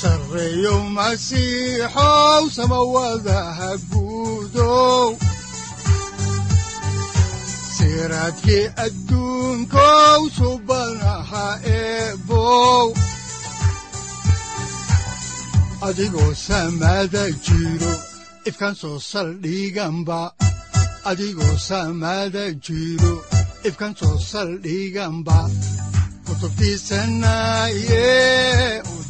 sareeyow masiixow samawadaha guudow siraadki adduunkow soo saldhiganba adigoo saamaada jiro ifkan soo saldhiganba kutubtiisanaaye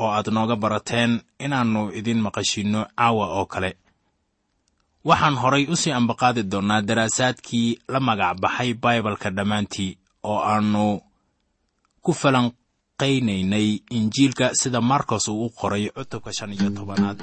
oo aad nooga barateen inaannu idin maqashinno caawa oo kale. Waxaan horay u sii ambaqaadi doonnaa daraasaadkii la magac baxay baibalka dhammaantii oo aannu ku falanqaynaynay injiilka sida markos uu u qoray cutubka shan iyo tobanaad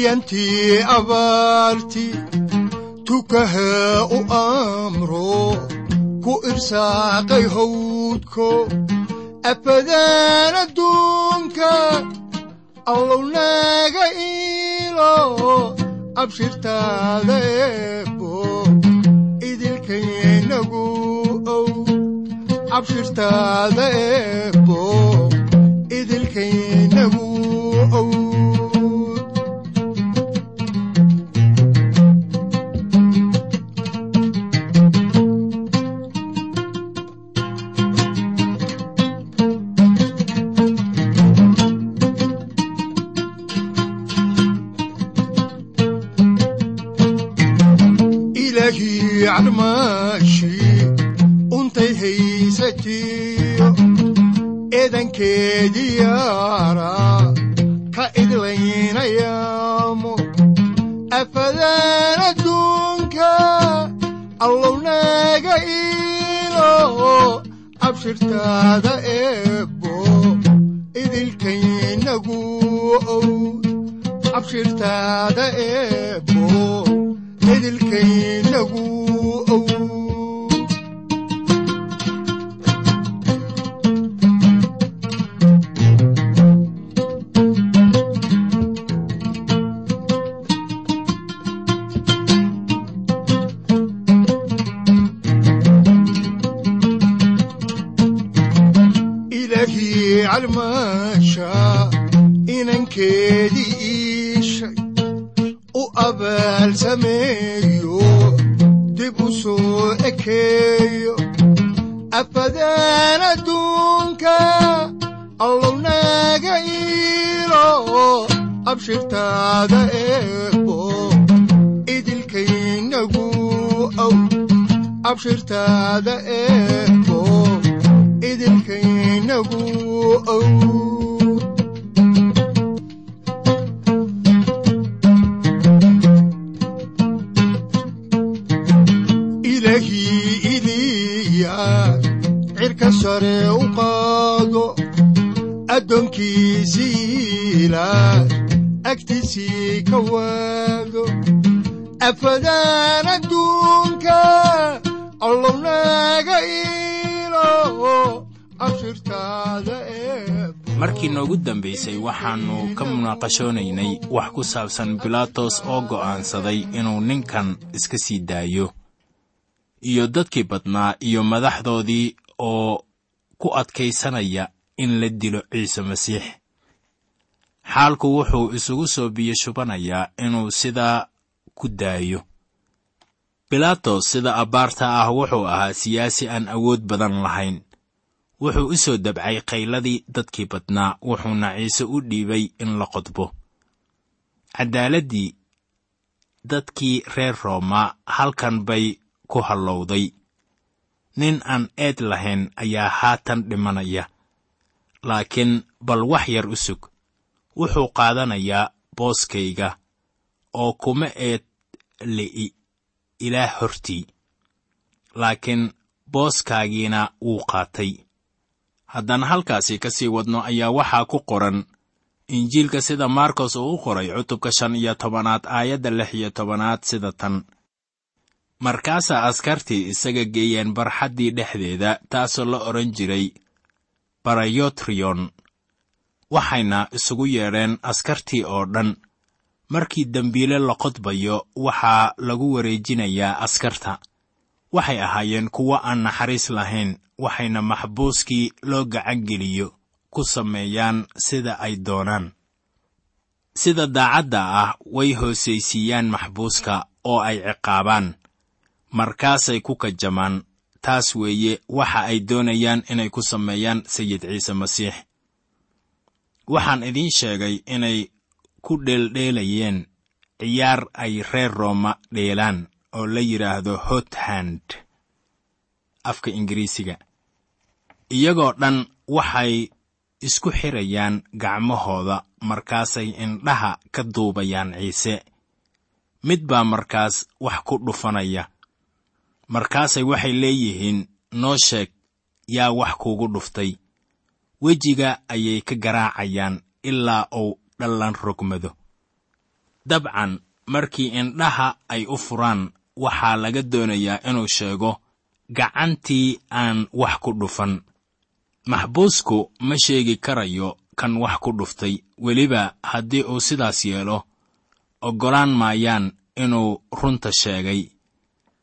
ayantii abaarti tukaha u amro ku irsaaqay hawdko. Afadaan adduunka allow naaga iilo abshirtaada eebo idilkaynagu ow abshirtaada eebo sare u qaado addoonkiisiila agtiisii ka waago. Afadaan adduunka allow naga iilo abshirtaada eebo markii noogu dambaysay waxaannu ka munaaqashoonaynay wax ku saabsan bilaatos oo go'aansaday inuu ninkan iska sii daayo. Iyo dadkii badnaa iyo madaxdoodii oo ku adkaysanaya in la dilo ciise masiix. Xaalku wuxuu isugu soo biyo shubanayaa inuu sidaa ku daayo. Bilaatos sida abbaarta ah wuxuu ahaa siyaasi aan awood badan lahayn. Wuxuu u soo dabcay qayladii dadkii badnaa wuxuuna ciise u dhiibay in la qodbo. Caddaaladdii dadkii reer rooma halkan bay ku hallowday nin aan eed lahayn ayaa haatan dhimanaya laakiin bal wax yar u sug. Wuxuu qaadanayaa booskayga oo kuma eed li'i ilaah hortii. Laakiin booskaagiina wuu qaatay. Haddaan halkaasi ka sii wadno ayaa waxaa ku qoran injiilka sida maarkos uu u qoray cutubka shan iyo tobanaad aayadda lix iyo tobanaad sida tan markaasaa askartii isaga geeyeen barxaddii dhexdeeda taasoo la odhan jiray barayotriyon waxayna isugu yeedheen askartii oo dhan. Markii dembiile la qodbayo waxaa lagu wareejinayaa askarta. Waxay ahaayeen kuwo aan naxariis lahayn waxayna maxbuuskii loo gacan geliyo ku sameeyaan sida ay doonaan. Sida daacadda ah way hoosaysiiyaan maxbuuska oo ay ciqaabaan markaasay ku kajamaan taas weeye waxa ay doonayaan inay ku sameeyaan sayid ciise masiix. Waxaan idiin sheegay inay ku dheeldheelayeen ciyaar ay reer rooma dheelaan oo la yidhaahdo hothand afka ingiriisiga. Iyagoo dhan waxay isku xirayaan gacmahooda markaasay indhaha ka duubayaan ciise. Mid baa markaas wax ku dhufanaya markaasay waxay leeyihiin noo sheeg yaa wax kuugu dhuftay. Wejiga ayay ka garaacayaan ilaa uu dhallan rogmado. Dabcan markii indhaha ay u furaan waxaa laga doonayaa inuu sheego gacantii aan wax ku dhufan. Maxbuusku ma sheegi karayo kan wax ku dhuftay weliba haddii uu sidaas yeelo oggolaan maayaan inuu runta sheegay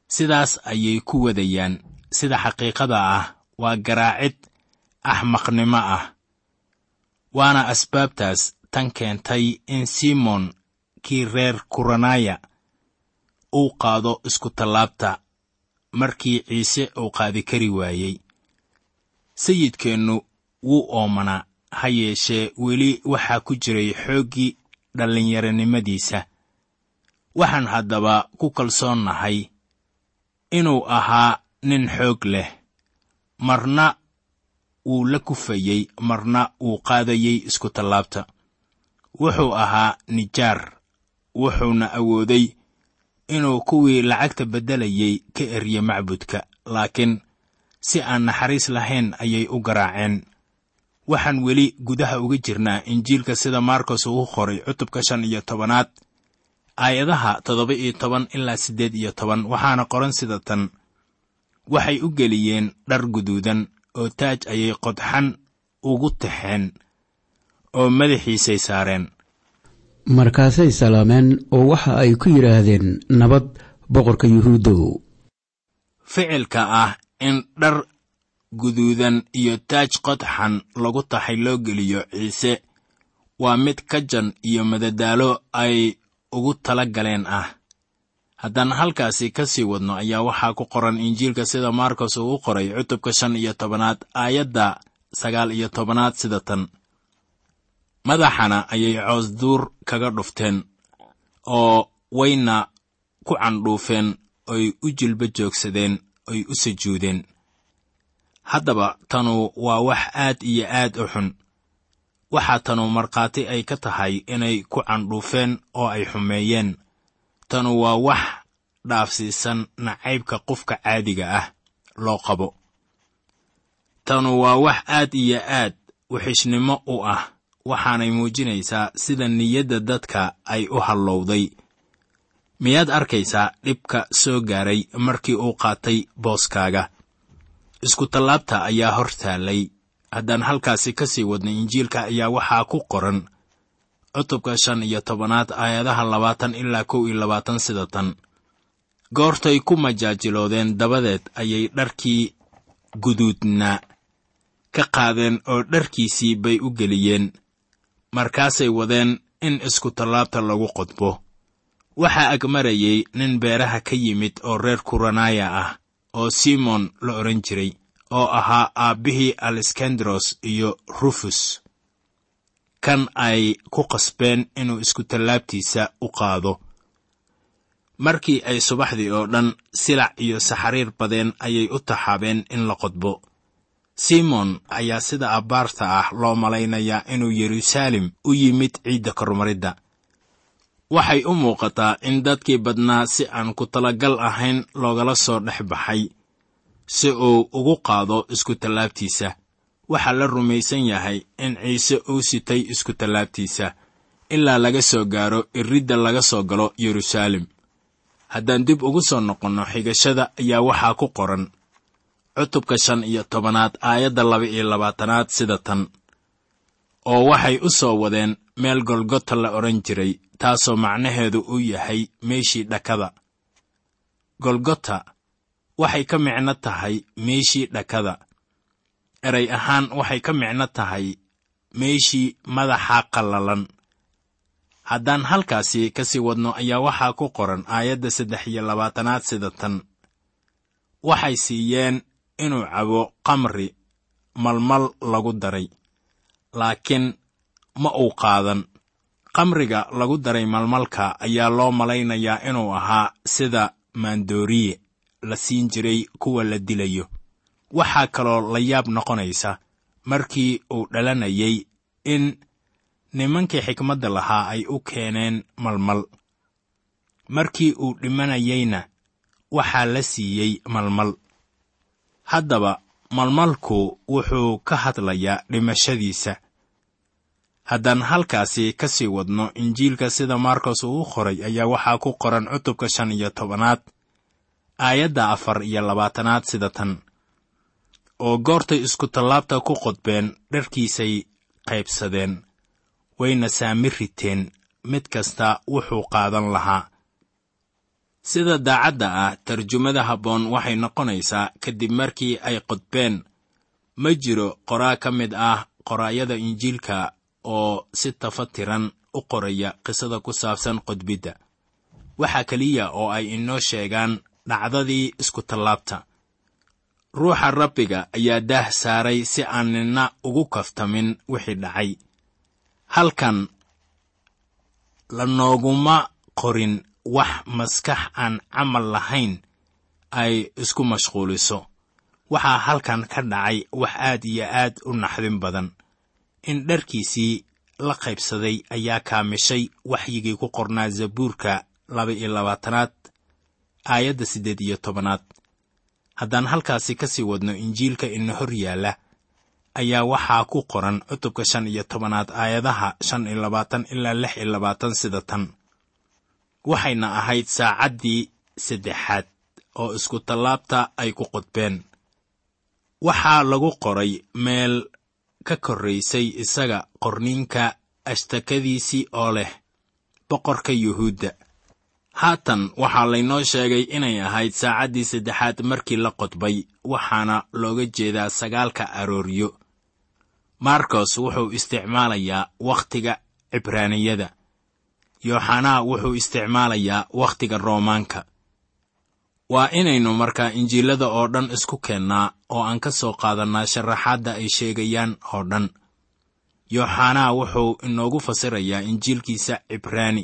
sidaas ayay ku wadayaan. Sida xaqiiqada ah waa garaacid axmaqnimo ah. Waana asbaabtaas tan keentay in simon kii reer kuranaya uu qaado iskutallaabta markii ciise uu qaadi kari waayey. Sayidkeennu wuu oomanaa ha yeeshee weli waxaa ku jiray xooggii dhallinyaronimadiisa waxaan haddaba ku kalsoonnahay inuu ahaa nin xoog leh. Marna wuu la kufayey marna wuu qaadayey iskutallaabta wuxuu ahaa nijaar wuxuuna awooday inuu kuwii lacagta beddelayey ka eryo macbudka laakiin si aan naxariis lahayn ayay u garaaceen. Waxaan weli gudaha uga jirnaa injiilka sida maarkos uu qoray cutubka shan iyo tobanaad aayadaha toddoba iyo toban ilaa siddeed iyo toban waxaana qoran sida tan. Waxay u geliyeen dhar guduudan oo taaj ayay qodxan ugu taxeen oo madaxiisay saareen. Markaasay salaameen oo waxa ay ku yidhaahdeen nabad boqorka yuhuuddow ficilka ah in dhar guduudan iyo taaj qodxan lagu taxay loo geliyo ciise waa mid kajan iyo madadaalo ay ugu tala galeen ah. Haddaan halkaasi ka sii wadno ayaa waxaa ku qoran injiilka sida markos uu u qoray cutubka shan iyo tobanaad aayadda sagaal iyo tobanaad sida tan. Madaxana ayay coos duur kaga dhufteen oo wayna ku candhuufeen oy u jilba joogsadeen oy u sujuudeen. Haddaba tanu waa wax aad iyo aad u xun waxaa tanu markhaati ay ka tahay inay ku candhuufeen oo ay xumeeyeen. Tanu waa wax dhaafsiisan nacaybka qofka caadiga ah loo qabo. Tanu waa wax aad iyo aad wixishnimo u ah waxaanay muujinaysaa sida niyadda dadka ay u hallowday. Miyaad arkaysaa dhibka soo gaaray markii uu qaatay booskaaga? Isku-tallaabta ayaa hor taallay haddaan halkaasi ka sii wadnay injiilka ayaa waxaa ku qoran. Cutubka shan iyo tobanaad aayadaha labaatan ilaa kow iyo labaatan sida tan. Goortay ku majaajiloodeen dabadeed ayay dharkii guduudnaa ka qaadeen oo dharkiisii bay u geliyeen. Markaasay wadeen in isku-tallaabta lagu qodbo. Waxaa agmarayay nin beeraha ka yimid oo reer kuranaya ah oo simon la odhan jiray oo ahaa aabbihii aleskandros iyo rufus kan ay ku qasbeen inuu isku-tallaabtiisa u qaado. Markii ay subaxdii oo dhan silac iyo saxariir badeen ayay u taxaabeen in la qodbo. Simon ayaa sida abbaarta ah loo malaynayaa inuu yeruusaalem u yimid ciidda kormaridda. Waxay u muuqataa in dadkii badnaa si aan ku talagal ahayn loogala soo dhex baxay si uu ugu qaado isku-tallaabtiisa waxaa la rumaysan yahay in ciise uu sitay isku-tallaabtiisa ilaa laga soo gaaro iridda laga soo galo yeruusaalem haddaan dib ugu soo noqonno xigashada ayaa waxaa ku qoran. Cutubka shan iyo tobanaad aayadda laba iyo labaatanaad sida tan. Oo waxay u soo wadeen meel golgota la odhan jiray taasoo macnaheedu uu yahay meeshii dhakada. Golgota waxay ka micno tahay meeshii dhakada. Eray ahaan waxay ka micno tahay meeshii madaxa qallalan. Haddaan halkaasi ka sii wadno ayaa waxaa ku qoran aayadda saddex iyo labaatanaad sida tan. Waxay siiyeen inuu cabo kamri malmal lagu daray laakiin ma uu qaadan. Kamriga lagu daray malmalka ayaa loo malaynayaa inuu ahaa sida maandooriye la siin jiray kuwa la dilayo. Waxaa kaloo la yaab noqonaysa markii uu dhalanayay in nimankii xikmadda lahaa ay u keeneen malmal. Markii uu dhimanayayna waxaa la siiyey malmal. Haddaba malmalku wuxuu ka hadlayaa dhimashadiisa. Haddaan halkaasi ka sii wadno injiilka sida markos uu u qoray ayaa waxaa ku qoran cutubka shan iyo tobanaad aayadda afar iyo labaatanaad sida tan oo goortay isku-tallaabta ku qodbeen dharkiisay qaybsadeen wayna saami riteen mid kasta wuxuu qaadan lahaa. Sida daacadda ah tarjumada habboon waxay noqonaysaa kadib markii ay qodbeen ma jiro qoraa ka mid ah qoraayada injiilka oo si tafatiran u qoraya qisada ku saabsan qodbidda waxaa keliya oo ay inoo sheegaan dhacdadii isku-tallaabta ruuxa rabbiga ayaa daah saaray si aan ninna ugu kaftamin wixii dhacay. Halkan lanooguma qorin wax maskax aan camal lahayn ay isku mashquuliso. Waxaa halkan ka dhacay wax aad iyo aad u naxdin badan. In dharkiisii la qaybsaday ayaa kaamishay waxyigii ku qornaa zabuurka laba iyo labaatanaad aayadda siddeed iyo tobanaad. Haddaan halkaasi ka sii wadno injiilka ina hor yaalla ayaa waxaa ku qoran cutubka shan iyo tobanaad aayadaha shan iyo labaatan ilaa lix iyo labaatan sida tan. Waxayna ahayd saacaddii saddexaad oo isku-tallaabta ay ku qodbeen waxaa lagu qoray meel ka korraysay isaga qorniinka ashtakadiisii oo leh boqorka yuhuudda haatan waxaa laynoo sheegay inay ahayd saacaddii saddexaad markii la qodbay waxaana looga jeedaa sagaalka arooryo. Markos wuxuu isticmaalayaa wakhtiga cibraaniyada yooxanaa wuxuu isticmaalayaa wakhtiga roomaanka. Waa inaynu markaa injiilada oo dhan isku keennaa oo aan ka soo qaadannaa sharaxaadda ay sheegayaan oo dhan. Yooxanaa wuxuu inoogu fasirayaa injiilkiisa cibraani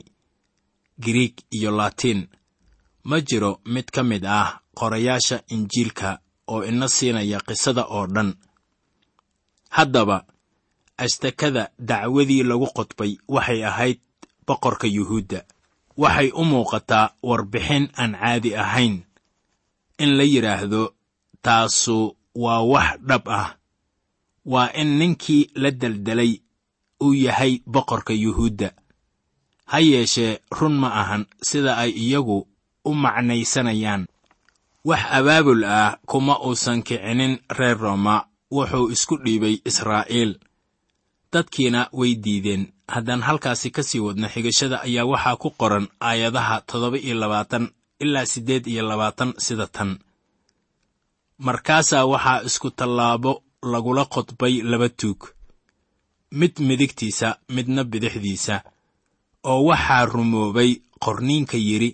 giriig iyo laatiin ma jiro mid ka mid ah qorayaasha injiilka oo ina siinaya qisada oo dhan. Haddaba ashtakada dacwadii lagu qodbay waxay ahayd boqorka yuhuudda. Waxay u muuqataa warbixin aan caadi ahayn. In la yidhaahdo taasu waa wax dhab ah. Waa in ninkii la deldelay uu yahay boqorka yuhuudda ha yeeshee run ma ahan. Sida ay iyagu u macnaysanayaan. Wax abaabul ah kuma uusan kicinin reer rooma wuxuu isku dhiibay israa'iil. Dadkiina way diideen. Haddaan halkaasi ka sii wadno xigashada ayaa waxaa ku qoran aayadaha toddoba iyo labaatan ilaa siddeed iyo labaatan sida tan. Markaasaa waxaa isku tallaabo lagula qodbay laba tuug. Mid midigtiisa midna bidixdiisa oo waxaa rumoobay qorniinka yidhi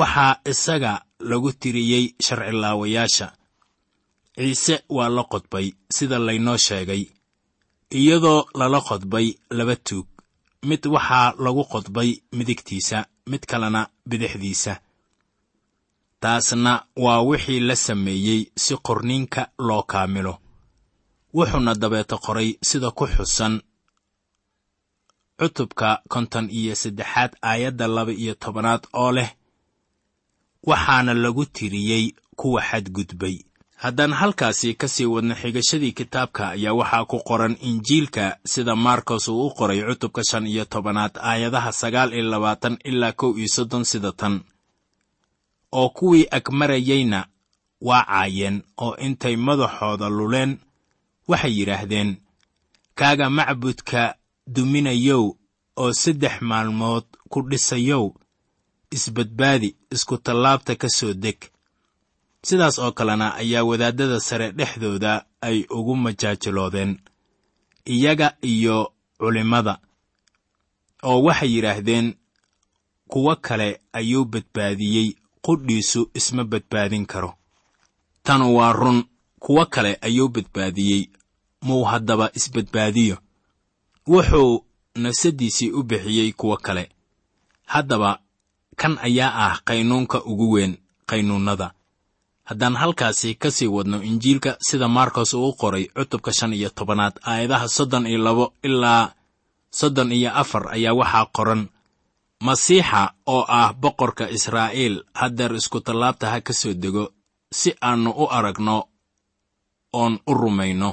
waxaa isaga lagu tiriyey sharcilaawayaasha. Ciise waa la qodbay sida laynoo sheegay. Iyadoo lala qodbay laba tuug mid waxaa lagu qodbay midigtiisa mid kalena bidixdiisa. Taasna waa wixii la sameeyey si qorniinka loo kaamilo. Wuxuuna dabeeto qoray sida ku xusan cutubka konton iyo saddexaad aayadda laba iyo tobanaad oo leh waxaana lagu tiriyey kuwa xadgudbay. Haddaan halkaasi ka sii wadno xigashadii kitaabka ayaa waxaa ku qoran injiilka sida markos uu u qoray cutubka shan iyo tobanaad aayadaha sagaal iyo labaatan ilaa kow iyo soddon sida tan oo kuwii agmarayeyna waa caayeen oo intay madaxooda luleen waxay yidhaahdeen kaaga macbudka duminayow oo saddex maalmood ku dhisayow isbadbaadi isku tallaabta ka soo deg. Sidaas oo kalena ayaa wadaaddada sare dhexdooda ay ugu majaajiloodeen iyaga iyo culimmada oo waxay yidhaahdeen kuwo kale ayuu badbaadiyey qudhiisu isma badbaadin karo. Tanu waa run kuwo kale ayuu badbaadiyey muu haddaba isbadbaadiyo wuxuu nafsaddiisii u bixiyey kuwo kale. Haddaba kan ayaa ah qaynuunka ugu weyn qaynuunnada. Haddaan halkaasi ka sii wadno injiilka sida markos uu u qoray cutubka shan iyo tobanaad aayadaha soddon iyo labo ilaa soddon iyo afar ayaa waxaa qoran masiixa oo ah boqorka israa'iil haddeer iskutallaabta ha ka soo dego si aannu u aragno oon u rumayno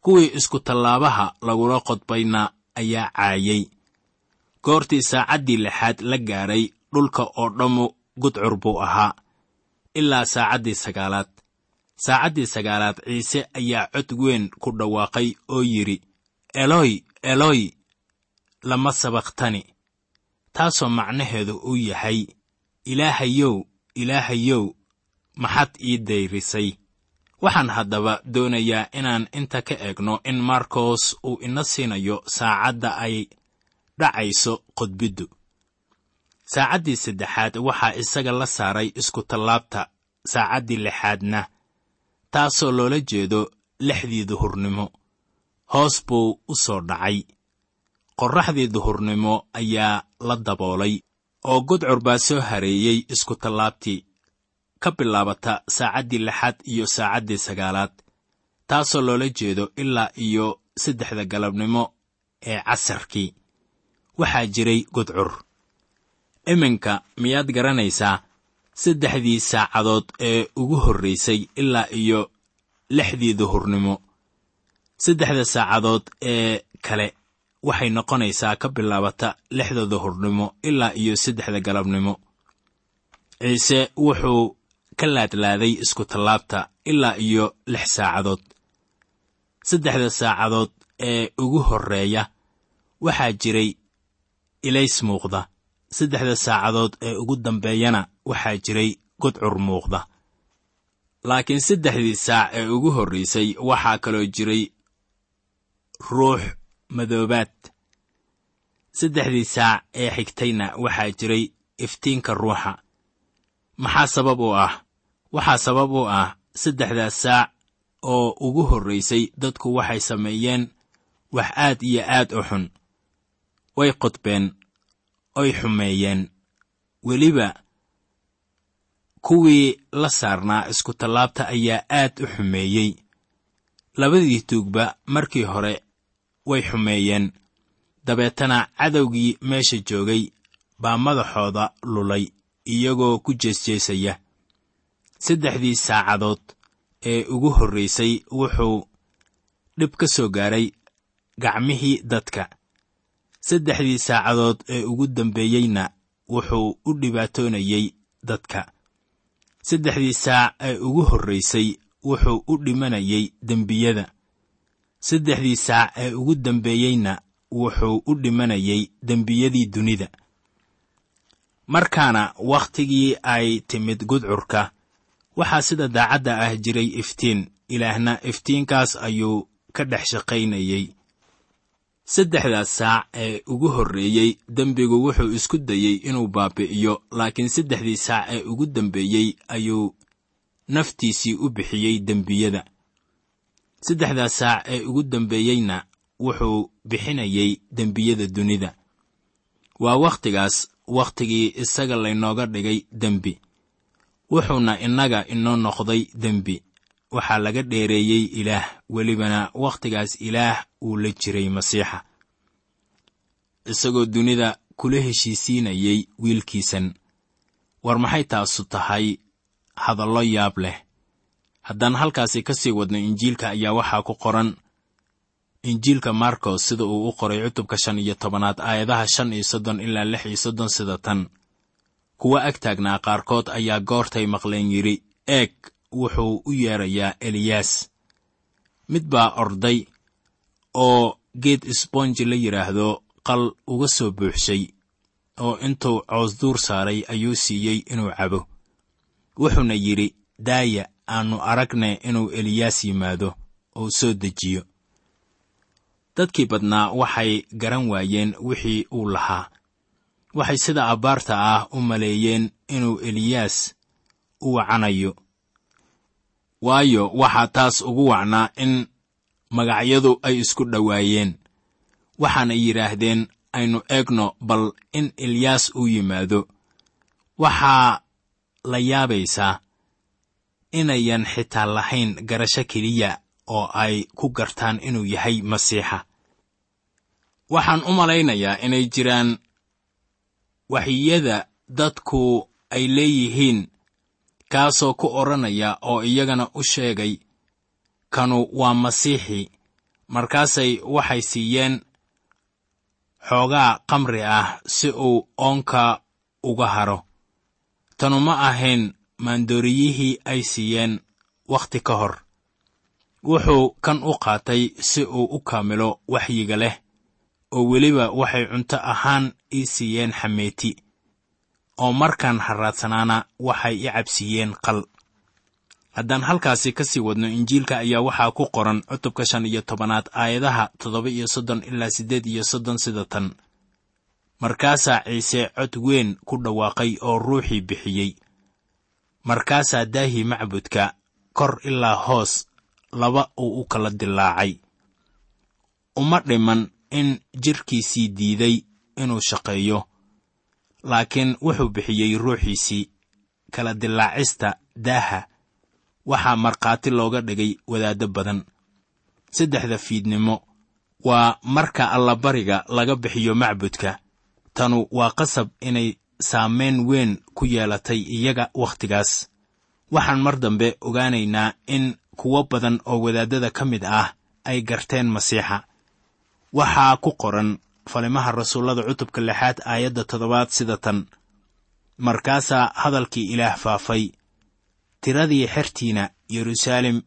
kuwii iskutallaabaha lagula qodbayna ayaa caayay. Goortii saacaddii lixaad la gaadhay dhulka oo dhammu gudcur buu ahaa ilaa saacaddii sagaalaad. Saacaddii sagaalaad ciise ayaa cod weyn ku dhawaaqay oo yidhi eloy eloy lama sabakhtani taasoo macnaheedu uu yahay ilaahayow ilaahayow maxaad ii dayrisay waxaan haddaba doonayaa inaan inta ka eegno in markos uu ina siinayo saacadda ay dhacayso qodbiddu saacaddii saddexaad waxaa isaga la saaray iskutallaabta saacaddii lixaadna taasoo loola jeedo lixdii duhurnimo hoos buu u soo dhacay. Qorraxdii duhurnimo ayaa la daboolay oo gudcur baa soo hareeyey iskutallaabtii ka bilaabata saacaddii lixaad iyo saacaddii sagaalaad taasoo loola jeedo ilaa iyo saddexda galabnimo ee casarkii. Waxaa jiray gudcur iminka miyaad garanaysaa saddexdii saacadood ee ugu horraysay ilaa iyo lixdii duhurnimo saddexda saacadood ee kale waxay noqonaysaa ka bilaabata lixda duhurnimo ilaa iyo saddexda galabnimo. Ciise wuxuu ka laadlaaday iskutallaabta ilaa iyo lix saacadood. Saddexda saacadood ee ugu horreeya waxaa jiray ilays muuqda. Saddexda saacadood ee ugu dambeeyana waxaa jiray gudcur muuqda. Laakiin saddexdii saac ee ugu horraysay waxaa kaloo jiray ruux madoobaad. Saddexdii saac ee xigtayna waxaa jiray iftiinka ruuxa. Maxaa sabab u ah waxaa sabab u ah saddexdaas saac oo ugu horraysay dadku waxay sameeyeen wax aad iyo aad u xun. Way qodbeen oy xumeeyeen. Weliba kuwii la saarnaa iskutallaabta ayaa aad u xumeeyey. Labadii tuugba markii hore way xumeeyeen. Dabeetana cadowgii meesha joogay baa madaxooda lulay iyagoo ku jeesjeesaya saddexdii saacadood ee ugu horraysay wuxuu dhib ka soo gaaray gacmihii dadka. Saddexdii saacadood ee ugu dambeeyeyna wuxuu u dhibaatoonayey dadka. Saddexdii saac ee ugu horraysay wuxuu u dhimanayay dembiyada. Saddexdii saac ee ugu dambeeyeyna wuxuu u dhimanayay dembiyadii dunida. Markaana wakhtigii ay timid gudcurka waxaa sida daacadda ah jiray iftiin. Ilaahna iftiinkaas ayuu ka dhex shaqaynayey saddexdaas saac ee ugu horreeyey dembigu wuxuu isku dayey inuu baabi'iyo laakiin saddexdii saac ee ugu dambeeyey ayuu naftiisii u bixiyey dembiyada. Saddexdaas saac ee ugu dambeeyeyna wuxuu bixinayey dembiyada dunida. Waa wakhtigaas wakhtigii isaga laynooga dhigay dembi wuxuuna innaga inoo noqday dembi. Waxaa laga dheereeyey ilaah welibana wakhtigaas ilaah uu la jiray masiixa. Isagoo dunida kula heshiisiinayey wiilkiisan. War maxay taasu tahay? Hadallo yaab leh. Haddaan halkaasi ka sii wadno injiilka ayaa waxaa ku qoran. Injiilka markos sida uu u qoray cutubka shan iyo tobanaad aayadaha shan iyo soddon ilaa lix iyo soddon sida tan kuwa ag taagnaa qaarkood ayaa goortay maqleen yidhi eeg wuxuu u yeedrayaa eliyaas. Mid baa orday oo geed isboonji la yidhaahdo qal uga soo buuxshay oo intuu coosduur saaray ayuu siiyey inuu cabo. Wuxuuna yidhi daaya aannu aragne inuu eliyaas yimaado oo soo dejiyo. Dadkii badnaa waxay garan waayeen wixii uu lahaa waxay sida abbaarta ah u maleeyeen inuu eliyaas u wacanayo. Waayo waxaa taas ugu wacnaa in magacyadu ay isku dhowaayeen. Waxaanay yidhaahdeen aynu eegno bal in eliyaas uu yimaado. Waxaa la yaabaysaa inayan xitaa lahayn garasho keliya oo ay ku gartaan inuu yahay masiixa. Waxaan u malaynayaa inay jiraan waxyada dadku ay leeyihiin kaasoo ku odhanaya oo iyagana u sheegay kanu waa masiixi. Markaasay waxay siiyeen xoogaa kamri ah si uu oonka uga haro. Tanu ma ahayn maandooriyihii ay siiyeen wakhti ka hor. Wuxuu kan u qaatay si uu u kaamilo waxyiga leh oo weliba waxay cunto ahaan ii siiyeen xameeti oo markaan harraadsanaana waxay i cabsiiyeen qal. Haddaan halkaasi ka sii wadno injiilka ayaa waxaa ku qoran cutubka shan iyo tobanaad aayadaha toddoba iyo soddon ilaa siddeed iyo soddon sida tan. Markaasaa ciise cod weyn ku dhawaaqay oo ruuxii bixiyey. Markaasaa daahii macbudka kor ilaa hoos laba uu u kala dilaacay uma dhiman in jidhkiisii diiday inuu shaqeeyo laakiin wuxuu bixiyey ruuxiisii kala dilaacista daaha. Waxaa markhaati looga dhigay wadaaddo badan. Saddexda fiidnimo waa marka allabariga laga bixiyo macbudka. Tanu waa qasab inay saamayn weyn ku yeelatay iyaga wakhtigaas. Waxaan mar dambe ogaanaynaa in kuwo badan oo wadaaddada ka mid ah ay garteen masiixa waxaa ku qoran falimaha rasuullada cutubka lixaad aayadda toddobaad sida tan. Markaasaa hadalkii ilaah faafay tiradii xertiina yeruusaalem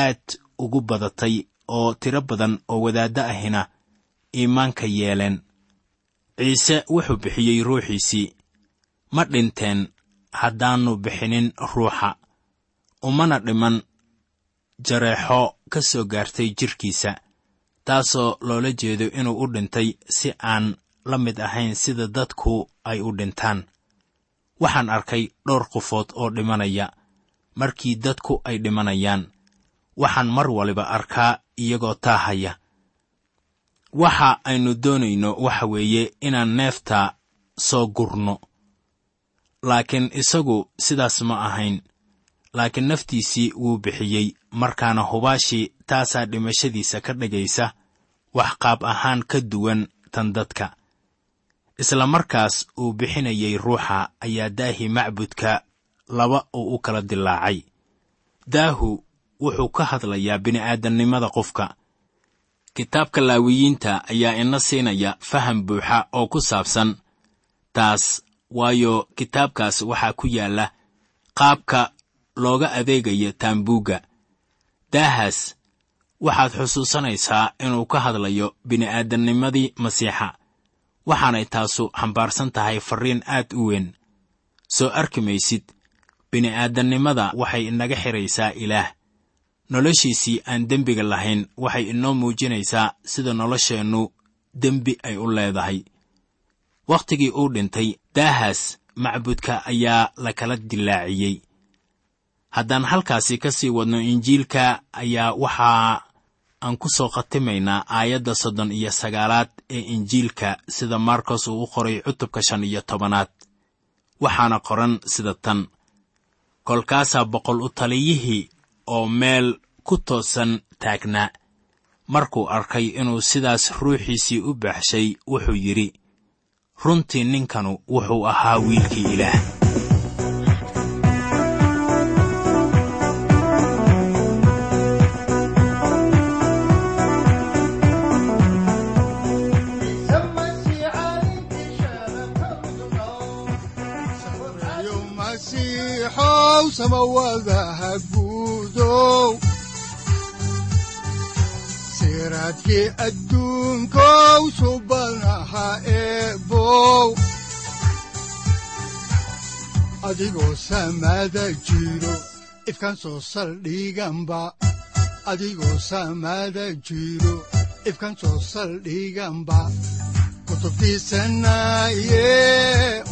aad ugu badatay oo tiro badan oo wadaaddo ahina iimaanka yeeleen. Ciise wuxuu bixiyey ruuxiisii ma dhinteen haddaannu bixinin ruuxa umana dhiman jareexo ka soo gaartay jidhkiisa taasoo loola jeedo inuu u dhintay si aan la mid ahayn sida dadku ay u dhintaan. Waxaan arkay dhowr qofood oo dhimanaya markii dadku ay dhimanayaan. Waxaan mar waliba arkaa iyagoo taahaya. Waxa aynu doonayno waxa weeye inaan neefta soo gurno. Laakiin isagu sidaas ma ahayn. Laakiin naftiisii wuu bixiyey markaana hubaashii taasaa dhimashadiisa ka dhigaysa wax qaab ahaan ka duwan tan dadka. Isla markaas uu bixinayay ruuxa ayaa daahii macbudka laba uu u kala dilaacay daahu wuxuu ka hadlayaa bini'aadamnimada qofka. Kitaabka laawiyiinta ayaa ina siinaya faham buuxa oo ku saabsan taas waayo kitaabkaas waxaa ku yaalla qaabka looga adeegayo taambuugga daahaas waxaad xusuusanaysaa inuu ka hadlayo bini'aadamnimadii masiixa. Waxaanay taasu xambaarsan tahay farriin aad u weyn. Soo arki maysid bini'aadamnimada waxay inaga xidhaysaa ilaah. Noloshiisii aan dembiga lahayn waxay inoo muujinaysaa sida nolosheennu dembi ay u leedahay. Wakhtigii uu dhintay daahaas macbudka ayaa la kala dilaaciyey haddaan halkaasi ka sii wadno injiilka ayaa waxaa aan ku soo khatimaynaa aayadda soddon iyo sagaalaad ee injiilka sida markos uu u qoray cutubka shan iyo tobanaad. Waxaana qoran sida tan kolkaasaa boqol u taliyihii oo meel ku toosan taagnaa markuu arkay inuu sidaas ruuxiisii u baaxshay wuxuu yidhi. Runtii ninkanu wuxuu ahaa wiilkii ilaah samawadaha guudow siraadkii adduunkow subanaha eebow. Adigoo samada jiro ifkan soo saldhiganba adigoo samada jiro ifkan soo saldhiganba kutubtiisanaye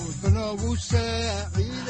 udbanogu saaciiday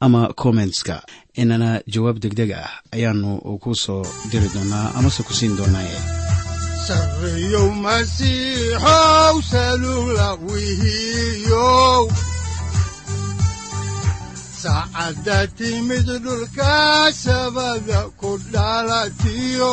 ama kommentska inana jawaab degdeg ah ayaanu ku soo diri doonaa amase ku siin doonaaye masiixow salula wihiyow saacadda timid dhulka sabada ku dhalatiyo